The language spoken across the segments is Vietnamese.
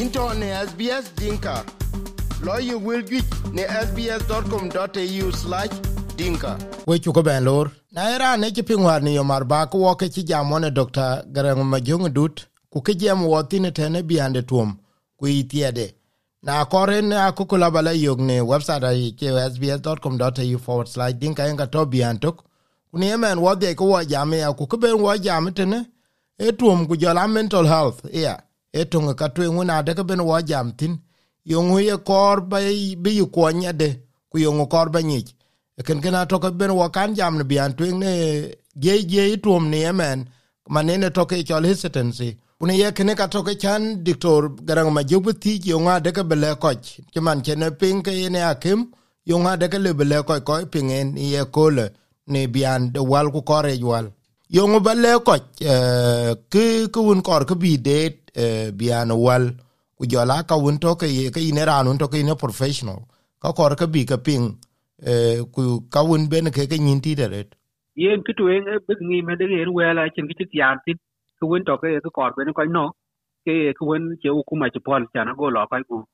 into ne SBS Dinka. Lawyer will get ne sbs.com.au slash dinka. We chuko ben lor. Na era ne chi pingwar ni yomar ba ko chi jamone Dr. Garang Majung Dut ku ke jam wotine tene biande tuom ku itiede. Na koren ne akukula bala yog ne website ai ke sbs.com.au forward slash dinka enga to biantok. Kuni yemen wadde ko wa jame ya ku ke ben jame tene. E tuom ku mental health. Yeah. E tonge ka twe nguna de ke ben wa jam tin yongu ye kor ba bi yu ko nyade ku yongu kor ba nyich. E ken ken to ke ben wa kan jam ne bian twe ne ge ge tuom ne yemen manene to ke chol hesitancy. Une ye kene ka to ke chan diktor garang ma jubu ti yonga de ke bele koch. Ti man chene ping ke ne akim yonga de ke le bele koch ko pingen ye kole ne bian de wal ku kore wal yongu bele le koch ke ku un kor ke bi de Eh, bian wal ku jola ka won to ke ye ke ine ran to ke ine professional. Ka kor ka bi ka ping eh, ku ka won ben ke ke nyin ti deret yen ki tuen e eh, bi ngi me de yen wela chen ki ti yan ti. Ku won to ke ke kor ben ko no. Ke ku won che u kuma che pon chan go lo kai ku.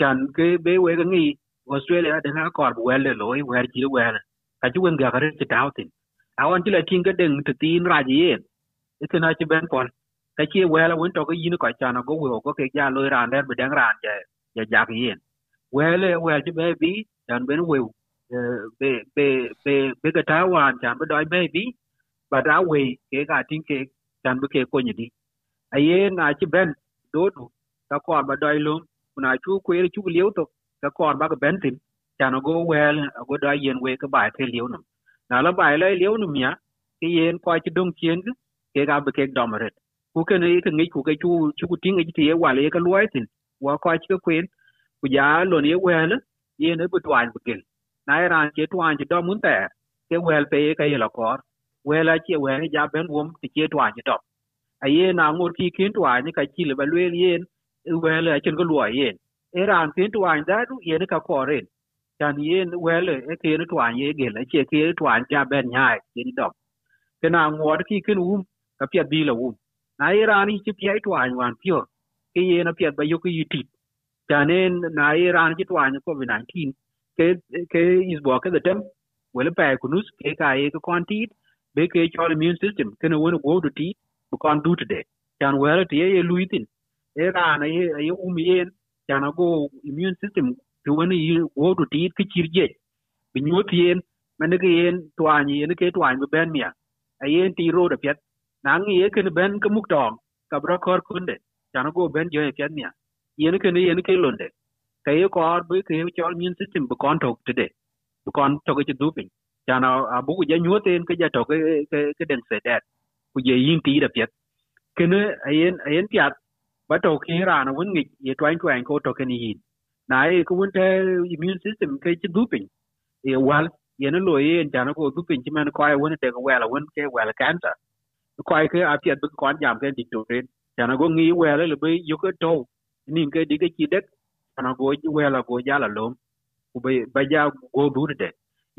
Chan ke be we ga ngi, australia de na kor wel le loy wer ji wel. Ka ju wen ga ka re ti taw tin. Awon ti la tin ga deng ti tin ra ji yen. E na chi ben pon ka chi wela won to ko yin ko chana go wo ko ke ja lo ran der be dang ran je je ja ki yin wele wel ji be bi dan ben we be be be be ga ta wan chan be doi be bi ba da we ke ga tin ke chan be ke ko ni di a ye na chi ben do do ka ko ba doi lum na chu ku ye chu liu to ka ko ba ga ben tin chan go wel go doi yen we ka ba ke liu num na la ba le liu num ya ke yen ko chi dong chien ke ga be ke domaret ku ke ne ke ngi ku ke chu chu ku tinga ji ye wa le ka luai tin wa ko chi ko kwen ku ya lo ne we na ye ne bu twan bu kel na ran che twan ji do mun ta ke wel pe ka ye la kor we la che we ne ja ben wom ti che twan ji do a ye na ngur ki kin twan ni ka chi le ba le yen we la chen ko luai yen e ran kin twan da du ye ne ka ko ren chan yen we le e ke ne twan ye gel a che ke twan ja ben nyai ni do ke na ngur ki kin um ka pia bi la um na iran chi pi ai twan wan pio ke ye na pia ba yo ku yiti tanen na iran chi twan ko vi 19 ke ke is bo ke the tem wele pa kunus ke ka ye ko konti be ke cho immune system ke no wono go to ti bu kon du today tan wele ti ye luitin iran ye ye um yen tan go immune system to wono yi go to ti ke chirje bi nyot yen mane ke yen twan ye ke twan be ben mia ayen ti ro da pet nang ye ken ben ke muk tong ka bra kor kunde. Chana go ben jo e ken nya yen ken yen ke londe ka ye kor bu ke chol min system bu kon tok tede. Bu kon tok ke du pin chana abu ku ja nyoten ke ja tok ke ke den se dat ku ye yin ti da pet ken ayen ayen piat, ba to ke ra na won ngi ye twain twain ko tok ni yin. Na ye ku won te immune system ke ti du pin ye wal yen lo ye chana go du pin chi man ko ay won te ko wala won ke wala cancer kwai ke apiat bu kon jam ke dictorin chana go ngi wele le be yu ke to ni ke di ke chi dek chana go wela go ja la lom ku be ba ja go du de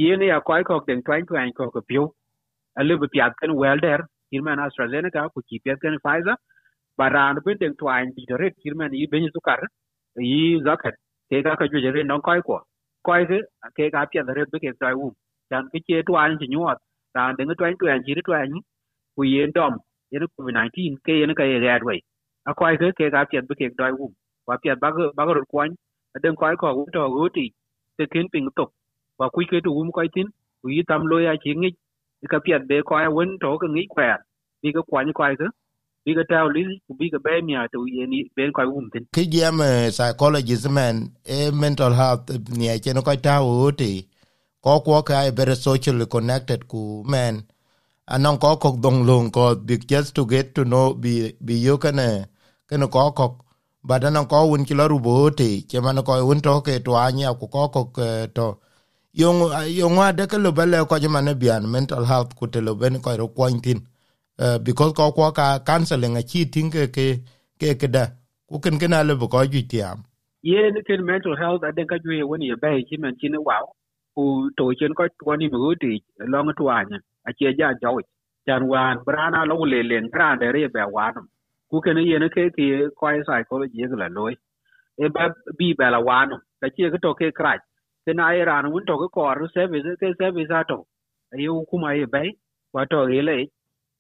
yene ya kwai ko den twain twain ko ko pio a le be piat ken wel der irman astrazeneca ku chi piat ken pfizer. Baran be den twain dictorin irman yi ben sukar yi zakat ke ka ka ju je non kwai ko kwai ke ke ka piat re be ke trai u chan ke che twain chi nyot ran den twain twain chi twain ku yen dom yen covid 19 ke yen ka ye gad we a kwai ke ke ga piet ke doi wu wa piet ba ga ba ga kwan den kwai ko wu to gu ti ke kin ping to wa ku ke tu um ko tin ku yi tam lo ya chi ngi ka piet be ko ya wen to ka ngi kwa bi ga kwan kwai ke bi ga taw li ku bi ga be mi a tu ye ni ben tin. Ke jam psychologist man e mental health ni a chen ko taw ti ko ko ka e very socially connected ku man. Anon ko ko dong long ko just to get to know bi bi yo kana kana ko ko but ko un kilo loru bote che man ko un to ke to anya ko ko ko to yong yong wa de ko bele ko man bian mental health ku te lo ben ko ro pointin uh, because ko ko ka counseling a chi tin ke ke ke ke da. Ku ken ken ale ko ju tiam. Ye ne ken mental health aden ka ju ye woni ye bai chi man chi ne wow ku to chen ko ko ni mu ti long to tuanya a che ja jaw chan wan brana lo le len gran de re be wan ku ken ye ne ke ki ko psychology la loy e ba bi ba la wano ka chi ga to ke kra ke na ai ran un to ko ko service ke service ato ai u kuma ye bai wa to ye le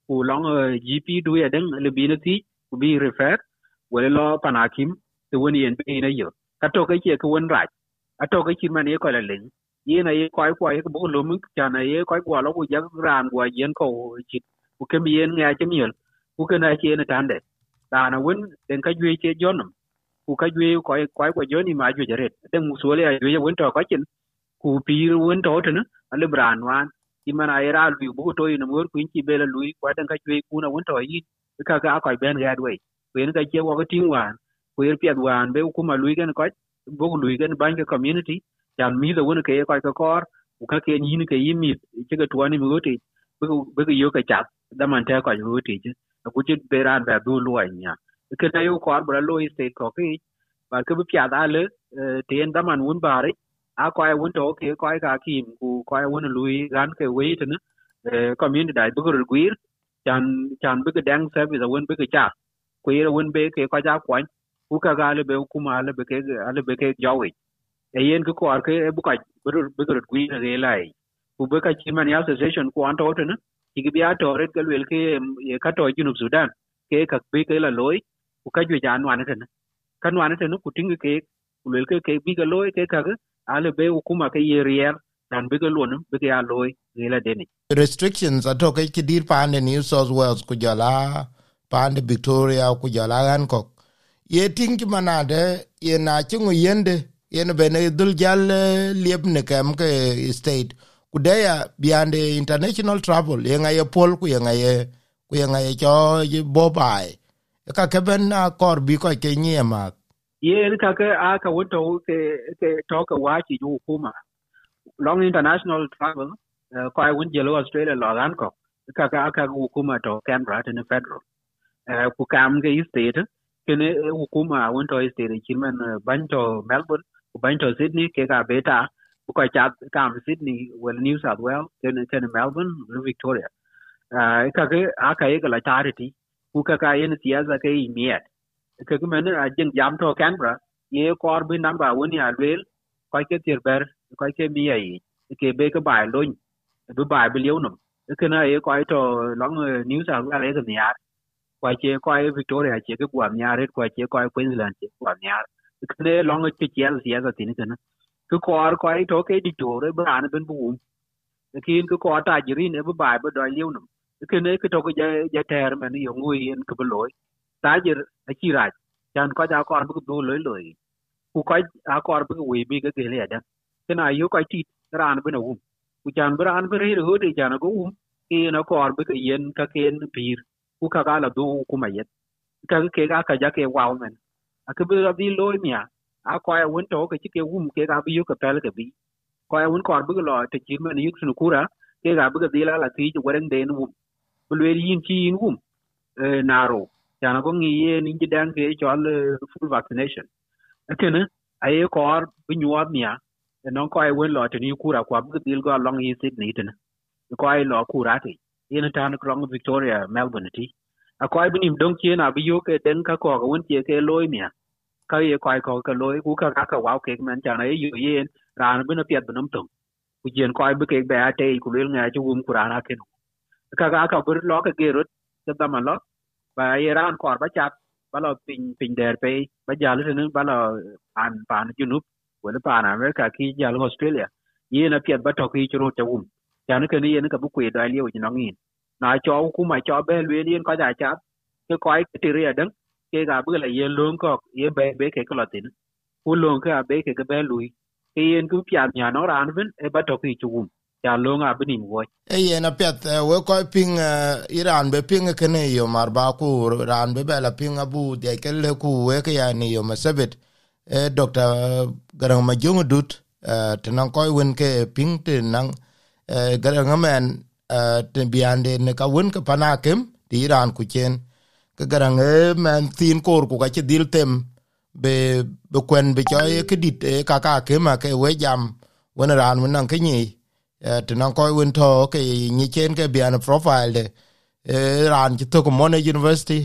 ku long gp du ye den le bi ne ti ku bi refer wala lo panakim te woni yen be na yo ka to ke ke won raj a to ke chi man ye ko la len ye na ye cái bộ ye ko bu này mu cha na ye ko ko lo ku ya ran wa yen ko chi ku ke mi yen nga che mi ku ke na che na tan de da na won den ka jwe che jonum ku ka jwe ko ko ko hết, ma jwe jare den mu so le jwe won to ko chin ku pi won to to na ale bran wan ti man ai ra lu bu to ina mur ku chi bela lu ko den ka jwe ku na won to yi ka ka ko ben ga dwe cái en ka che wo ko tin wan ku er piat wan be ku ma lu gen ko bo lu gen ban cái community chan mi da won ke ko ko kor u ka ke yin ke yin mi che ga tuani mi wote be bu yo ka chat da man ta ko yu ti ku che be beran ba du lu nya ke na yo ko bra lo state ko ke ba ke bu pya da le ten da man wun bare a ko ai wun to ke ko ai ka kim ku ko ai wun lui gan ke we te ne community dai bu ru gwir chan chan bi ke dang service bi da wun bi ke cha ku ye wun be ke ko ja kwan ku ka ga le be ku ma le be ke ale be ke jawi e yen ke ko ar ke bu ka bi ru bi ru gwir lai ku be ka chi man ya association ku an to te ne ki bi a to ret ke wel ke e ka to junub sudan ke ka bi ke la loy ku ka jwe jan wan ne kan wan ne ku ting ke ku wel ke ke bi ga loy ke ka ga ale be ku ma ke yer rier dan bi ga lon bi ga loy ge la deni restrictions ato ke ki dir pa ne new south wales ku jala pa ne victoria ku jala hancock. Ye ting ki manade ye na chungu yende ye bene dul jal eh, liep ne kem ke state. Kudeya biande international travel yenga ye pol ku yenga ye ku yenga ye cho bo bai ka ke ben na kor bi ko ke nye ma. Ye ka ke a ka woto ke ke to ka wa chi ju kuma long international travel eh, ko ai wun jelo australia lo gan ko. Ka ah, ka ka hukuma to canberra to ne federal. Eh, ku kam ke state, ke ne hukuma wun to state chiman ban to melbourne ku ban sydney ke ka beta ku ka chat kam sydney well new south wales ke ne Melbourne, New victoria. Ka ke cái ka ye ka la charity ku ka ka yen siasa ke imiet ke ke men a jen jam to canberra. Ye kor bi namba woni a wel ko ke tir ber ko ke mi ai ke be ke bai loin bi bai bi lew num ke na ye ko to long new south wales ke niar ko ke ko victoria ke ke kwa niar ko ke ko queensland ke kwa niar ke kene long ke chiel siasa tin kana ku kor ko ai to ke di to dictore bran ben bu kin ku ko ta jirin ne bu bai bu do liu num kene ke to ke ja ter men yo ngui en ku bi ta tajir a chi ra. Chan ko ja kor bu do loy loy ku ko a kor bu wi bi ga le da. Kana yu ko ti ran bu na um. Ku chan bu ran bu ri ru de chan go um. Ki na kor bu ke yen, ka ken pir. Ku ka ga la du ku ma yet ka ke ga ka ja ke wa men a ke ra bi loy mia a ko ya won to ke ti ke wum ke ga bi yu ke pel ke bi ko ya won kor bi lo te chi men yu sunu kura ke ga bi ga di la la ti ju wen de nu bu le yin chi yin um naro yana ko ngi ye ni jidan ke chol full vaccination. Akene aye ar bi nyuot nia non ko ai wen lo te ni kura ko bi dil go long yi sit ni ten ko ai lo kura ti yen tan ko long victoria, melbourne ti a ko ai binim dong chien a bi yo ke den ka ko won ti ke loy mia ka ye ko ko ka loy ku ka ka wa ke man chan ai yu yen ran bi na piet bi nam tum ku jen ko ai ke ba te ku le nga chu um kura na ke ka ka ka bir lo ka gerot ta da man lo ba Iran kor ba chat ba lo pin pin der pe ba jal tin ba lo an pan junub wala pan America ki jal Australia yi na piet ba to ki churu ta um ya ne ke ni ne ka bu kwe da liu ji nongin na cho ku ma cho be lwe yen ko ja chat ke ko ai ti ri dan ke ga bu ko ye be ran be ping ke yo mar ba ran be e dr garang ma jong dut tenan ko wen ke garang e man tin kor ku ka che dil tem be be kwen be cho e kedit e ka ka ke ma ke we jam wen ran wen nan ke ni te nan koy wen to ke ni chen ke bian profile de e ran ti to ko university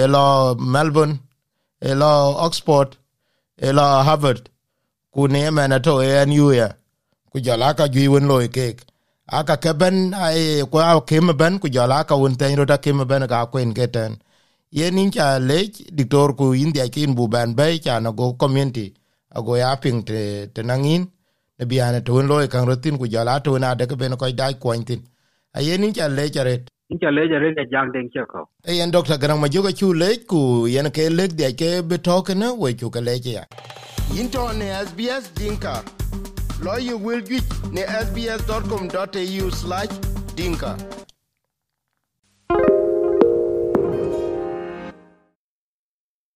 e lo melbourne e lo oxford e lo harvard. Ku ne mena to e anu ya ku jala ka gi wen loy kek aka keben ai ko a kem ben ku jala ka un ten ro ta kem ben ka kwen keten ye nin cha lech diktor ku india kin bu ban bay cha na go community. Ago ya ping te te nangin. Ne biane to loy kan rotin ku jala to na de ben ko dai kwantin a ye nin cha lech charet in cha lech are ga jang den che ko e yen doctor gran ma joga chu lech ku yen ke lech de ke be to ke na we chu ke lech ya. Into ne sbs dinka. Lo you will get ne sbs.com.au/dinka